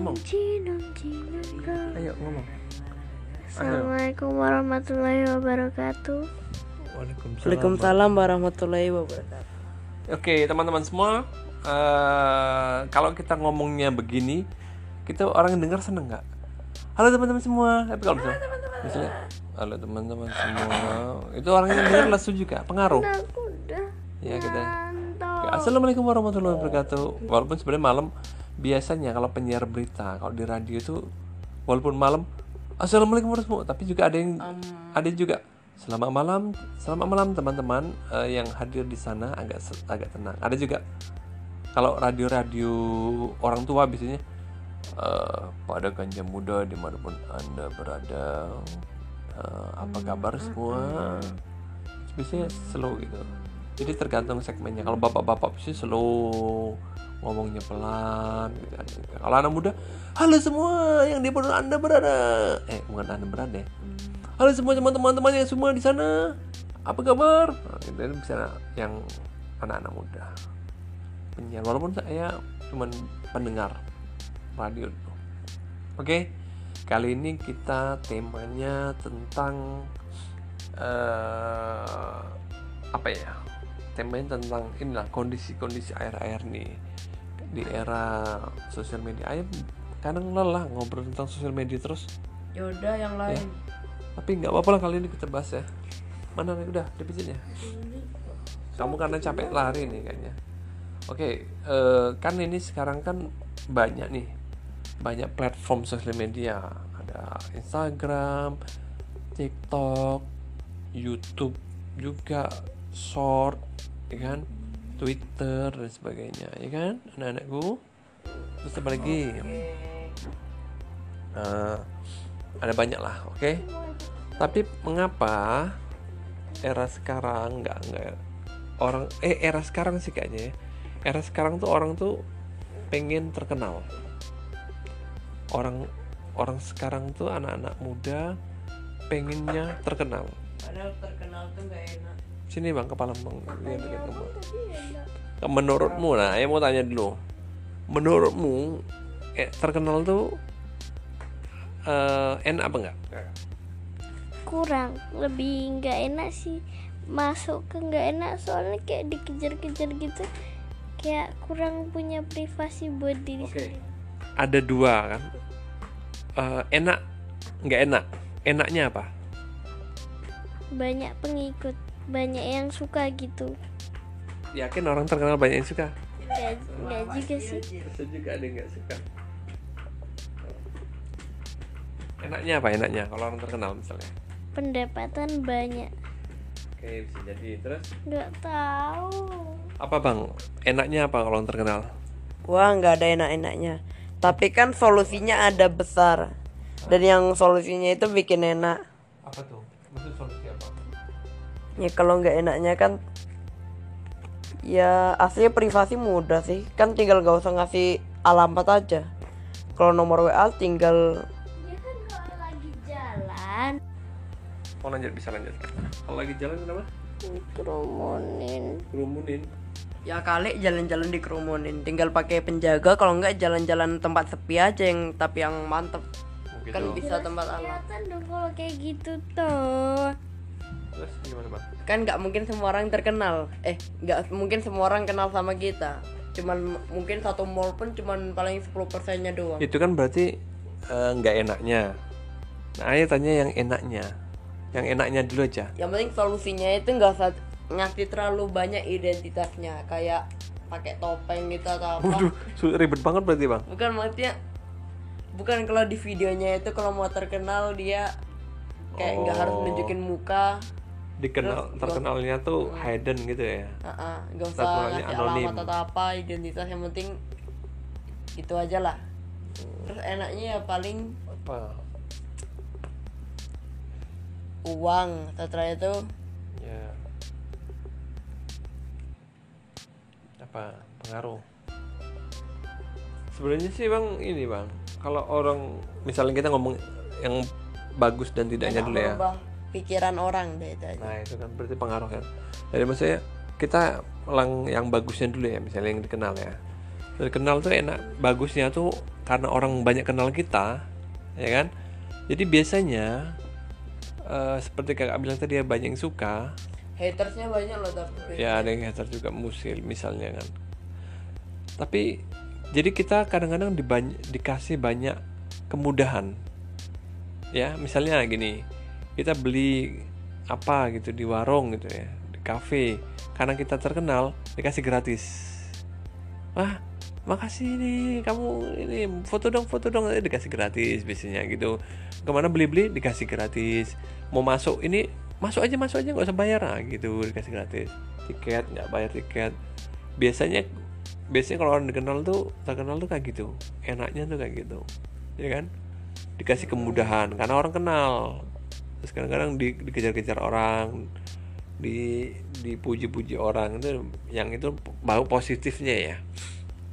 ngomong. Ayo ngomong. Assalamualaikum warahmatullahi wabarakatuh. Waalaikumsalam. Waalaikumsalam warahmatullahi wabarakatuh. Oke teman-teman semua, eh, kalau kita ngomongnya begini, kita orang yang dengar seneng nggak? Halo teman-teman semua. Tapi kalau misalnya, misalnya, halo teman-teman semua, itu orang yang dengar lesu juga, pengaruh. Aku udah Ya kita. Assalamualaikum warahmatullahi wabarakatuh. Walaupun sebenarnya malam biasanya kalau penyiar berita kalau di radio itu walaupun malam Assalamualaikum warahmatullahi tapi juga ada yang ada juga selamat malam, selamat malam teman-teman eh, yang hadir di sana agak agak tenang. Ada juga kalau radio-radio orang tua biasanya eh, pada ganja muda di mana pun anda berada eh, apa kabar semua? biasanya slow gitu. Jadi tergantung segmennya. Kalau bapak-bapak sih slow ngomongnya pelan gitu ada juga. kalau anak muda halo semua yang di pondok anda berada. Eh bukan anda berada ya. halo semua teman-teman yang semua di sana apa kabar? Nah, itu bisa yang anak-anak muda. Penyiar walaupun saya cuman pendengar radio oke kali ini kita temanya tentang eh apa ya? Temanya tentang inilah kondisi-kondisi air-air nih di era sosial media. Ayam kadang lelah ngobrol tentang sosial media terus. Yaudah yang lain. tapi nggak apa-apa lah kali ini kita bahas ya. Mana nih? Udah dipijet ya? Kamu karena capek lari nih kayaknya. Oke eh, kan ini sekarang kan banyak nih. Banyak platform sosial media. Ada Instagram TikTok YouTube juga short ya kan Twitter dan sebagainya ya kan? Anak-anakku. Terus apa lagi? Nah, ada banyak lah oke? Tapi mengapa era sekarang nggak nggak orang eh era sekarang sih kayaknya ya. Era sekarang tuh orang tuh pengen terkenal. Orang orang sekarang tuh anak-anak muda pengennya terkenal. Padahal terkenal tuh gak enak. Sini bang kepala bang lihat lihat kamu. menurutmu nah saya mau tanya dulu. Menurutmu eh, terkenal tuh eh, enak apa enggak? Kurang. Lebih nggak enak sih. Masuk ke nggak enak soalnya kayak dikejar-kejar gitu. Kayak kurang punya privasi buat diri Oke. sendiri. Ada dua kan? Eh, enak nggak enak. Enaknya apa? Banyak pengikut banyak yang suka gitu. Yakin orang terkenal banyak yang suka? Nggak nggak juga sih. Bisa juga ada yang nggak suka. Enaknya apa enaknya kalau orang terkenal misalnya? Pendapatan banyak. Oke bisa jadi. Terus? Nggak tahu. Apa bang? Enaknya apa kalau orang terkenal? Wah nggak ada enak-enaknya. Tapi kan solusinya ada besar. Dan yang solusinya itu bikin enak. apa tuh? Maksud solusi apa Ya kalau nggak enaknya kan ya aslinya privasi mudah sih. Kan tinggal gak usah ngasih alamat aja. Kalau nomor WA tinggal ya kan kalau lagi jalan mau lanjut bisa lanjut kalau lagi jalan kenapa kerumunin kerumunin ya kali jalan-jalan dikerumunin. Tinggal pakai penjaga kalau nggak jalan-jalan tempat sepi aja yang tapi yang mantep. Oh, Kan gitu. bisa tempat alam. kelihatan dong kalau kayak gitu tuh terus gimana bang? Kan nggak mungkin semua orang terkenal. Eh nggak mungkin semua orang kenal sama kita. Cuman mungkin satu mall pun cuman paling 10 persennya doang. Itu kan berarti eh, nggak enaknya. Nah ayo tanya yang enaknya. Yang enaknya dulu aja. Yang penting solusinya itu nggak usah ngasih terlalu banyak identitasnya. Kayak pakai topeng gitu atau apa. Waduh ribet banget berarti bang. Bukan maksudnya bukan kalau di videonya itu kalau mau terkenal dia kayak nggak harus Oh. nunjukin muka dikenal Terus, terkenalnya tuh hidden gitu ya? Heeh, nggak usah ngasih anonim. alamat atau apa identitas yang penting itu aja lah. Terus enaknya ya paling apa? uang setelah itu ya. Apa? Pengaruh. Sebenarnya sih bang ini bang. Kalau orang misalnya kita ngomong yang bagus dan tidaknya enak dulu ya. merubah pikiran orang deh itu aja. Nah itu kan berarti pengaruh kan. Jadi maksudnya kita lang yang bagusnya dulu ya, misalnya yang dikenal ya. terkenal tuh enak bagusnya tuh karena orang banyak kenal kita ya kan? Jadi biasanya eh, seperti kakak bilang tadi ya banyak yang suka. Hatersnya banyak loh tapi ya ada yang hater juga musil misalnya kan. Tapi jadi kita kadang-kadang dibany- dikasih banyak kemudahan. Ya misalnya gini kita beli apa gitu di warung gitu ya di kafe karena kita terkenal dikasih gratis. Wah makasih nih kamu ini foto dong foto dong. Eh, dikasih gratis biasanya gitu. Ke mana beli-beli dikasih gratis. Mau masuk ini masuk aja masuk aja nggak usah bayar. Ah, gitu dikasih gratis. Tiket nggak bayar tiket. Biasanya biasanya kalau orang dikenal tuh terkenal tuh kayak gitu. Enaknya tuh kayak gitu. Ya kan? Dikasih kemudahan karena orang kenal terus kadang-kadang di, dikejar-kejar orang di dipuji-puji orang itu yang itu baru positifnya ya.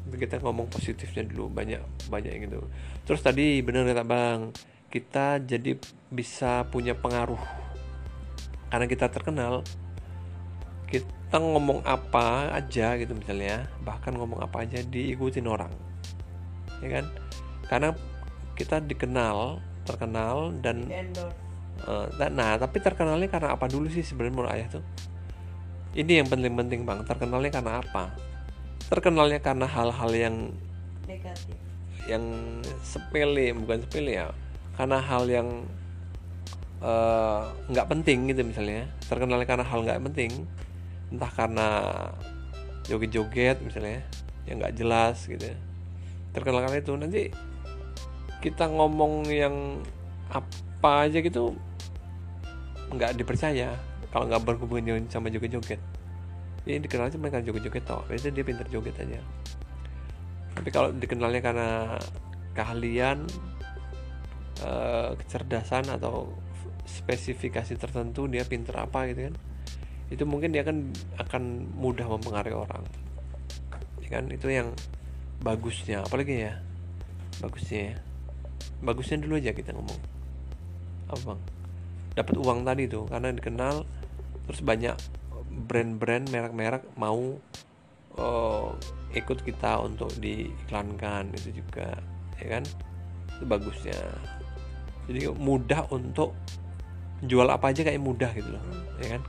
Kita ngomong positifnya dulu banyak banyak gitu. Terus tadi benar kata bang kita jadi bisa punya pengaruh. Karena kita terkenal kita ngomong apa aja gitu misalnya bahkan ngomong apa aja diikutin orang. Ya kan? Karena kita dikenal terkenal dan Eh, nah, tapi terkenalnya karena apa dulu sih sebenarnya menurut ayah tuh? Ini yang penting-penting bang. Terkenalnya karena apa? Terkenalnya karena hal-hal yang negatif yang sepele, bukan sepele ya. Karena hal yang eh, nggak penting gitu misalnya. Terkenalnya karena hal nggak penting, entah karena joget-joget misalnya, yang nggak jelas gitu. ya. Terkenal karena itu nanti kita ngomong yang apa aja gitu nggak dipercaya kalau nggak berhubungan sama joget-joget. Ini dikenal cuma karena joget-joget toh. Biasanya dia pintar joget aja. Tapi kalau dikenalnya karena keahlian eh, kecerdasan atau spesifikasi tertentu dia pintar apa gitu kan itu mungkin dia akan akan mudah mempengaruhi orang. Ya kan? Itu yang bagusnya. Apalagi ya? Bagusnya ya? Bagusnya dulu aja kita ngomong. Apa bang dapat uang tadi tuh karena dikenal terus banyak brand-brand merek-merek mau eh, ikut kita untuk diiklankan itu juga ya kan? Itu bagusnya. Jadi mudah untuk jual apa aja kayak mudah gitu loh ya kan?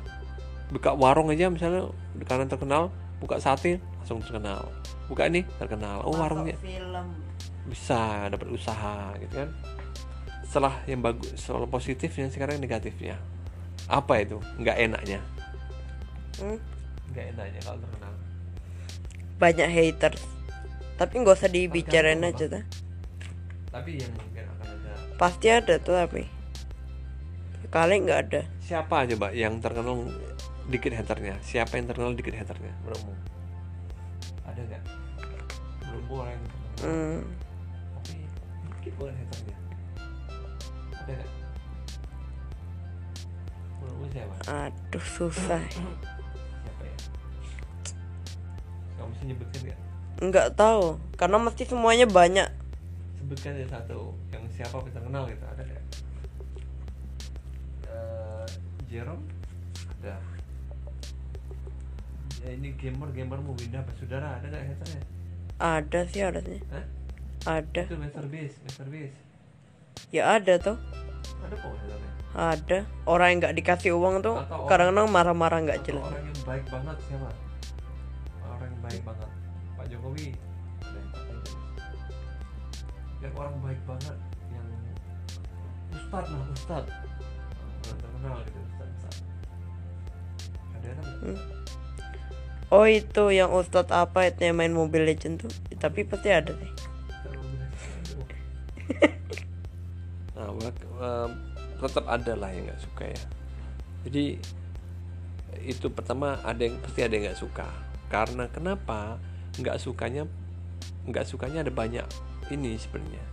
Buka warung aja misalnya karena terkenal buka sate langsung terkenal. Buka ini terkenal. Oh warungnya film. bisa dapat usaha gitu kan setelah yang bagus soal positifnya sekarang negatifnya. Apa itu? Nggak enaknya? Hmm, nggak enaknya kalau terkenal. Banyak haters. Tapi nggak usah dibicarain aja dah. Tapi yang mungkin akan ada pasti ada tuh tapi kali nggak ada. Siapa aja mbak yang terkenal dikit haternya? Siapa yang terkenal dikit haternya? Menurutmu ada nggak? Menurutmu orang yang terkenal. Hmm, tapi dikit banget haternya ada. Menurutmu siapa? Aduh susah. Siapa ya? Kamu bisa nyebutkan nggak? Nggak tahu karena mesti semuanya banyak. Sebutkan ya satu yang siapa yang terkenal gitu ada nggak? Eh, Jerome? Ada. Ya ini gamer gamer mau pindah apa saudara ada nggak haternya ada sih harusnya Hah? ada. Itu Mr. Beast Mr. Beast ya ada tuh. Ada kok haternya ada. Orang yang nggak dikasih uang tuh kadang-kadang marah-marah nggak jelas. orang yang baik banget siapa? Orang yang baik banget. Pak Jokowi. Ada yang orang baik banget yang Ustad lah Ustad. Orang terkenal gitu Ustad Ustad. Ada kan? Oh itu yang ustadz apa itu yang main Mobile Legend tuh? Tapi pasti ada sih em, tetap ada lah yang nggak suka ya. Jadi itu pertama ada yang pasti ada yang nggak suka. Karena kenapa? Nggak sukanya nggak sukanya ada banyak ini sebenarnya.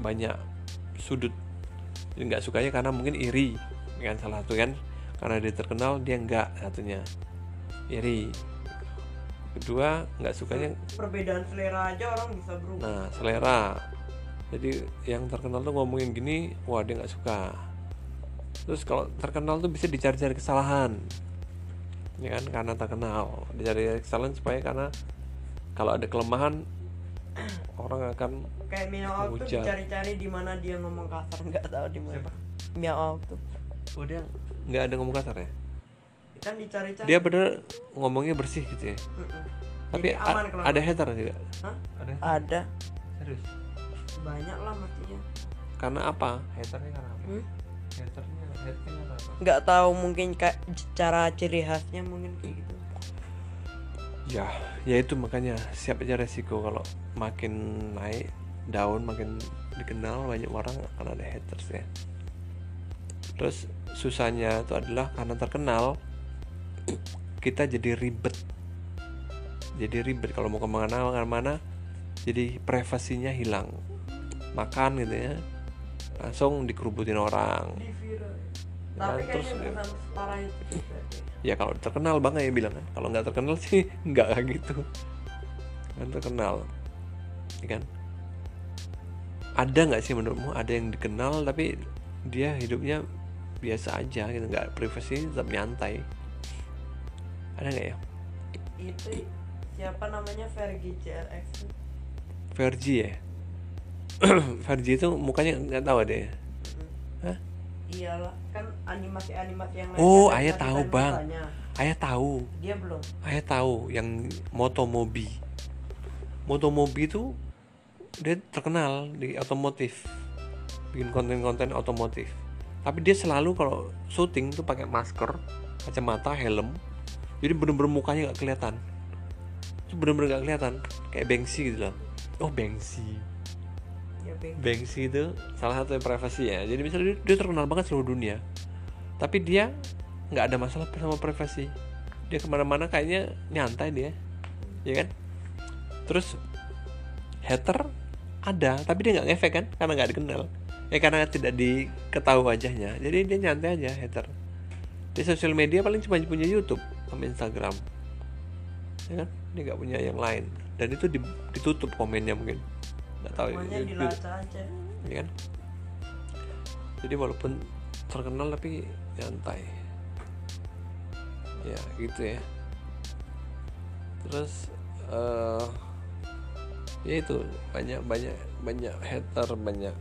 Banyak sudut. Nggak sukanya karena mungkin iri kan salah satu kan. Karena dia terkenal dia nggak satunya. Iri. Kedua nggak sukanya perbedaan selera aja orang bisa berubah. Nah, selera. Jadi yang terkenal tuh ngomongin gini, wah dia nggak suka. Terus kalau terkenal tuh bisa dicari-cari kesalahan, ya kan? Karena terkenal, dicari kesalahan supaya karena kalau ada kelemahan orang akan kayak Miao tuh dicari-cari di mana dia ngomong kasar nggak tahu di mana. Miao tuh. Oh dia nggak ada ngomong kasar ya? Kan dicari-cari. Dia bener ngomongnya bersih gitu ya? Mm-mm. tapi Jadi aman ada hater juga Hah? ada ada. Serius banyak lah mestinya karena apa? Haternya karena apa? Hmm? haternya haternya karena apa? Nggak tahu mungkin kayak cara ciri khasnya mungkin kayak gitu. Ya ya itu makanya siap aja resiko kalau makin naik daun makin dikenal banyak orang akan ada haters ya. Terus susahnya itu adalah karena terkenal kita jadi ribet. Jadi ribet kalau mau ke mana mana jadi privasinya hilang makan gitu ya. Langsung dikerubutin orang. Ya, tapi terus ya. itu ya kalau terkenal bang ya bilang kan. Kalau nggak terkenal sih nggak kayak gitu. Kan terkenal. Ya kan? Ada nggak sih menurutmu? Ada yang dikenal tapi dia hidupnya biasa aja gitu. Nggak privasi tetap nyantai. Ada nggak ya? Itu siapa namanya? Fergie CRX? Vergi ya Vergi itu mukanya nggak tahu deh Hah? iyalah kan animasi animasi yang lain Oh, kan ayah tahu, Bang. mukanya. ayah tahu. Dia belum. Ayah tahu yang Motomobi. Motomobi itu dia terkenal di otomotif. Bikin konten-konten otomotif. Tapi dia selalu kalau syuting tuh pakai masker kacamata helm. Jadi bener-bener mukanya nggak kelihatan. Itu bener-bener nggak kelihatan. Kayak Banksy gitu loh. Oh Banksy. ya Bang Banksy itu salah satu yang privasi ya. Jadi misalnya dia, dia terkenal banget seluruh dunia tapi dia nggak ada masalah sama privasi. Dia ke mana-mana kayaknya nyantai dia ya kan? Terus hater ada tapi dia nggak ngefek kan? Karena nggak dikenal. Ya karena tidak diketahui wajahnya. Jadi dia nyantai aja hater. Di sosial media paling cuma punya YouTube sama Instagram. Ya kan? Dia nggak punya yang lain. Dan itu di- ditutup komennya mungkin nggak tahu semuanya YouTube- dilacak aja. ya kan. Jadi walaupun terkenal tapi nyantai ya gitu ya. Terus eh ya itu banyak banyak banyak hater banyak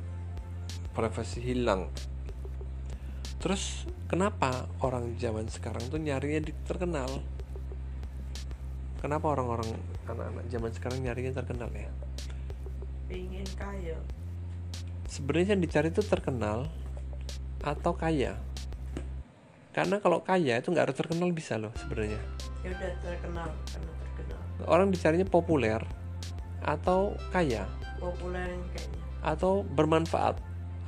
privasi hilang. Terus kenapa orang zaman sekarang tuh nyarinya di terkenal? Kenapa orang-orang anak-anak zaman sekarang nyarinya terkenal ya pengen kaya. Sebenarnya yang dicari itu terkenal atau kaya. Karena kalau kaya itu nggak harus terkenal bisa loh sebenarnya. Ya udah terkenal karena terkenal. Orang dicarinya populer atau kaya. Populer kayaknya. Atau bermanfaat.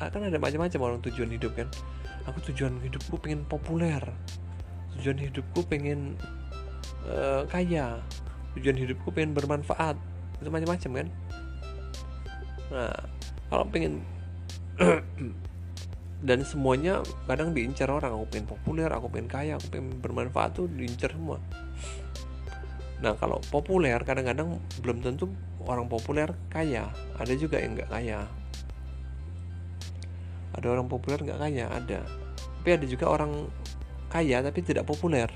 Ah, kan ada macam-macam orang tujuan hidup kan? Aku tujuan hidupku pengen populer. Tujuan hidupku pengen eh, kaya. Tujuan hidupku pengen bermanfaat. Itu macam-macam kan nah kalau pengen dan semuanya kadang diincar orang aku pengen populer aku pengen kaya aku pengen bermanfaat tuh diincar semua. Nah kalau populer kadang-kadang belum tentu orang populer kaya. Ada juga yang nggak kaya. Ada orang populer nggak kaya? Ada. Tapi ada juga orang kaya tapi tidak populer.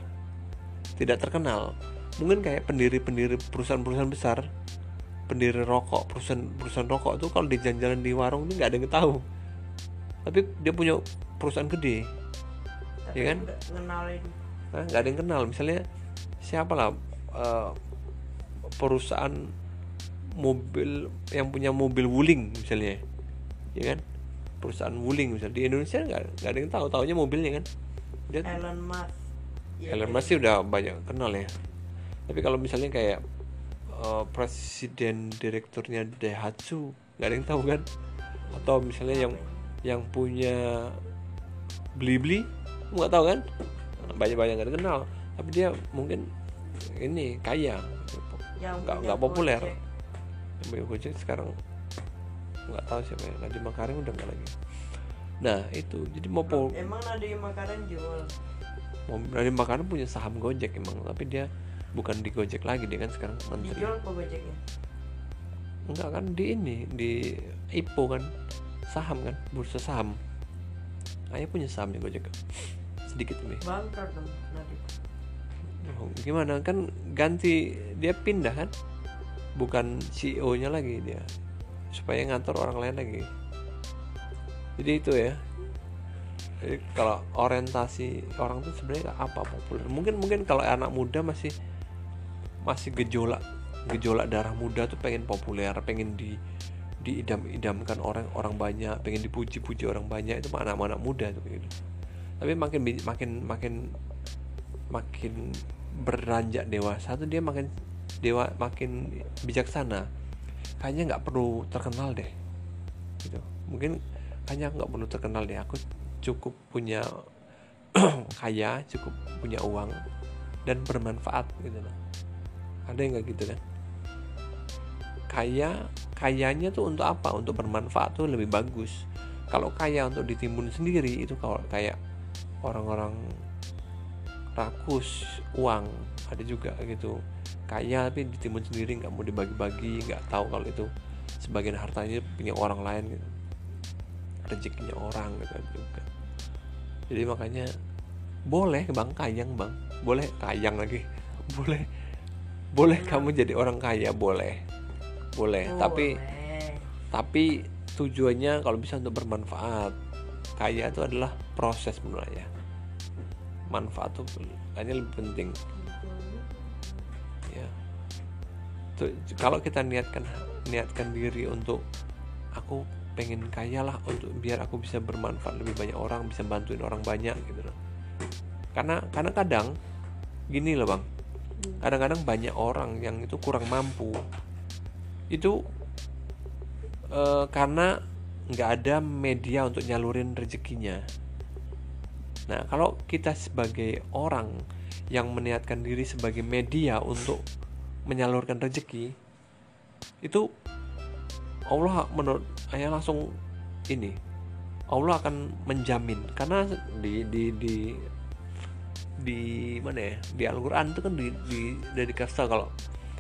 Tidak terkenal. Mungkin kayak pendiri-pendiri perusahaan-perusahaan besar pendiri rokok perusahaan-perusahaan rokok tuh kalau di jalan-jalan di warung ini nggak ada yang tahu. Tapi dia punya perusahaan gede. Tapi Iya kan? Nah, nggak ada yang kenal. Misalnya siapa lah eh, perusahaan mobil yang punya mobil Wuling misalnya. Ya kan? Perusahaan Wuling misalnya di Indonesia nggak nggak ada yang tahu. Taunya mobilnya kan? Dia Elon Musk. Ya, Elon Musk sih udah banyak kenal ya. Tapi kalau misalnya kayak eh, presiden direkturnya Daihatsu nggak ada yang tahu kan? Atau misalnya yang yang punya Blibli nggak tahu kan? Banyak banyak nggak kenal tapi dia mungkin ini kaya. Nggak nggak populer. Yang punya Gojek sekarang nggak tahu siapa ya. Nadiem Makarim udah nggak lagi. Nah itu. Jadi mau emang ada yang makanan jual Nadiem Makarim punya saham Gojek emang. Tapi dia bukan di Gojek lagi dia kan sekarang menteri. dijual apa gojeknya? Enggak kan di ini di IPO kan. Saham kan bursa saham. Ayah punya sahamnya Gojek. Sedikit nih bangkrut dong nanti Oh, gimana? Kan ganti dia pindah kan? Bukan CEO-nya lagi dia. Supaya ngatur orang lain lagi. Jadi itu ya. Jadi kalau orientasi orang tuh sebenarnya apa populer. Mungkin mungkin kalau anak muda masih masih gejolak gejolak darah muda tuh pengen populer pengen di diidam-idamkan orang orang banyak pengen dipuji-puji orang banyak itu anak-anak muda tuh gitu. Tapi makin makin makin makin beranjak dewasa tuh dia makin dewa makin bijaksana. Kayaknya nggak perlu terkenal deh gitu. Mungkin hanya nggak perlu terkenal deh. Aku cukup punya kaya cukup punya uang dan bermanfaat gitu loh ada yang nggak gitu kan? Kaya kayanya tuh untuk apa? Untuk bermanfaat tuh lebih bagus. Kalau kaya untuk ditimbun sendiri itu kalau kayak orang-orang rakus uang ada juga gitu. Kaya tapi ditimbun sendiri nggak mau dibagi-bagi nggak tahu kalau itu sebagian hartanya punya orang lain gitu. Rezekinya orang gitu juga. Jadi makanya boleh bang kayang bang. Boleh kayang lagi. Boleh boleh hmm. kamu jadi orang kaya? Boleh. Boleh, boleh. tapi tapi tujuannya kalau bisa untuk bermanfaat. Kaya itu adalah proses menurut saya manfaat tuh kayaknya lebih penting. Ya. Tuh, kalau kita niatkan niatkan diri untuk aku pengen kaya lah untuk biar aku bisa bermanfaat lebih banyak orang bisa bantuin orang banyak gitu loh. Karena karena kadang gini loh bang kadang-kadang banyak orang yang itu kurang mampu. Itu e, karena nggak ada media untuk nyalurin rezekinya. Nah kalau kita sebagai orang yang meniatkan diri sebagai media untuk menyalurkan rezeki itu Allah menurut saya langsung ini Allah akan menjamin. Karena di di di di mana ya di Al-Quran itu kan di, di dari dikasih kalau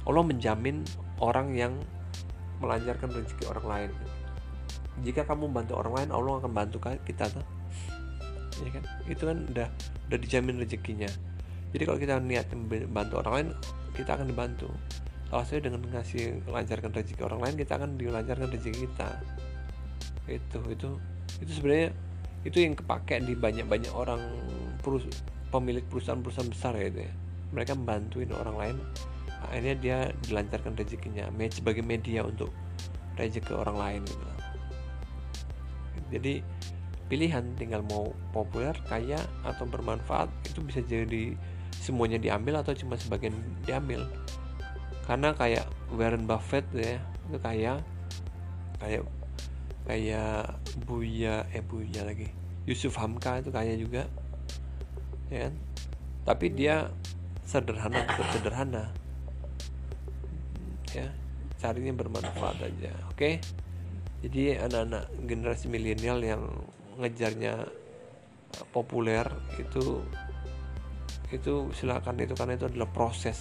Allah menjamin orang yang melancarkan rezeki orang lain. Jika kamu bantu orang lain Allah akan bantu kita tuh. Ya kan? Itu kan udah udah dijamin rezekinya. Jadi kalau kita niat membantu orang lain kita akan dibantu. Kalau saya dengan ngasih lancarkan rezeki orang lain kita akan dilancarkan rezeki kita. Itu itu itu sebenarnya itu yang kepake di banyak-banyak orang perus pemilik perusahaan-perusahaan besar ya itu ya. Mereka membantuin orang lain. Akhirnya dia dilancarkan rezekinya sebagai media untuk rezeki orang lain gitu jadi pilihan tinggal mau populer kaya atau bermanfaat itu bisa jadi semuanya diambil atau cuma sebagian diambil. Karena kayak Warren Buffett ya itu kaya kayak kayak Buya eh Buya lagi Yusuf Hamka itu kaya juga ya kan? Tapi dia sederhana tetap sederhana. Ya carinya bermanfaat aja oke? Okay? jadi anak-anak generasi milenial yang ngejarnya populer itu itu silakan itu karena itu adalah proses.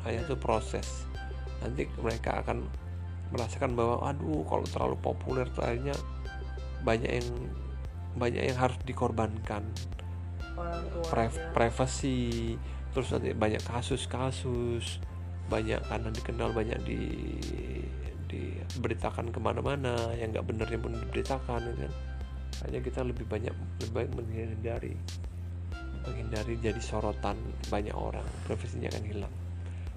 Saya itu proses. Nanti mereka akan merasakan bahwa aduh kalau terlalu populer tuh akhirnya banyak yang banyak yang harus dikorbankan Pri privasi terus nanti banyak kasus-kasus banyak karena dikenal banyak di diberitakan ke mana-mana yang nggak benernya pun diberitakan gitu kan. Hanya kita lebih banyak lebih baik menghindari menghindari jadi sorotan banyak orang profesinya akan hilang.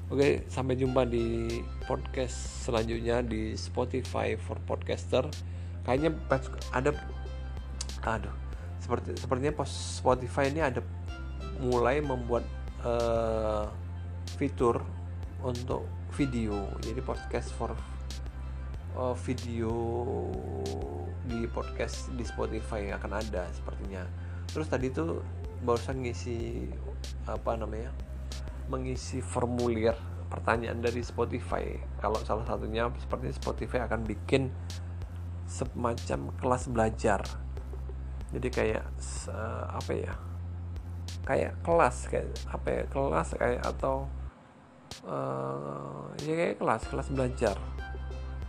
Oke sampai jumpa di podcast selanjutnya di Spotify for podcaster. Kayaknya ada aduh seperti sepertinya Spotify ini ada mulai membuat uh, fitur untuk video. Jadi podcast for uh, video di podcast di Spotify akan ada sepertinya. Terus tadi tuh barusan ngisi apa namanya mengisi formulir pertanyaan dari Spotify. Kalau salah satunya seperti Spotify akan bikin semacam kelas belajar jadi kayak uh, apa ya? Kayak kelas kayak apa ya? Kelas kayak atau uh, ya kayak kelas kelas belajar.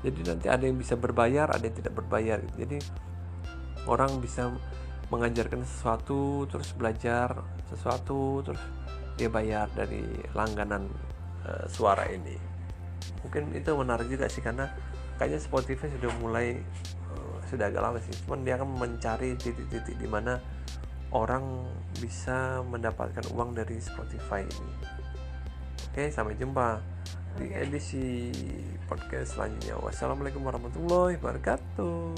Jadi nanti ada yang bisa berbayar ada yang tidak berbayar. Jadi orang bisa mengajarkan sesuatu terus belajar sesuatu terus dia bayar dari langganan uh, suara ini. Mungkin itu menarik juga sih karena kayaknya Spotify sudah mulai sudah agak lama sih. Cuman dia akan mencari titik-titik di mana orang bisa mendapatkan uang dari Spotify ini. Oke sampai jumpa di edisi podcast selanjutnya. Wassalamualaikum warahmatullahi wabarakatuh.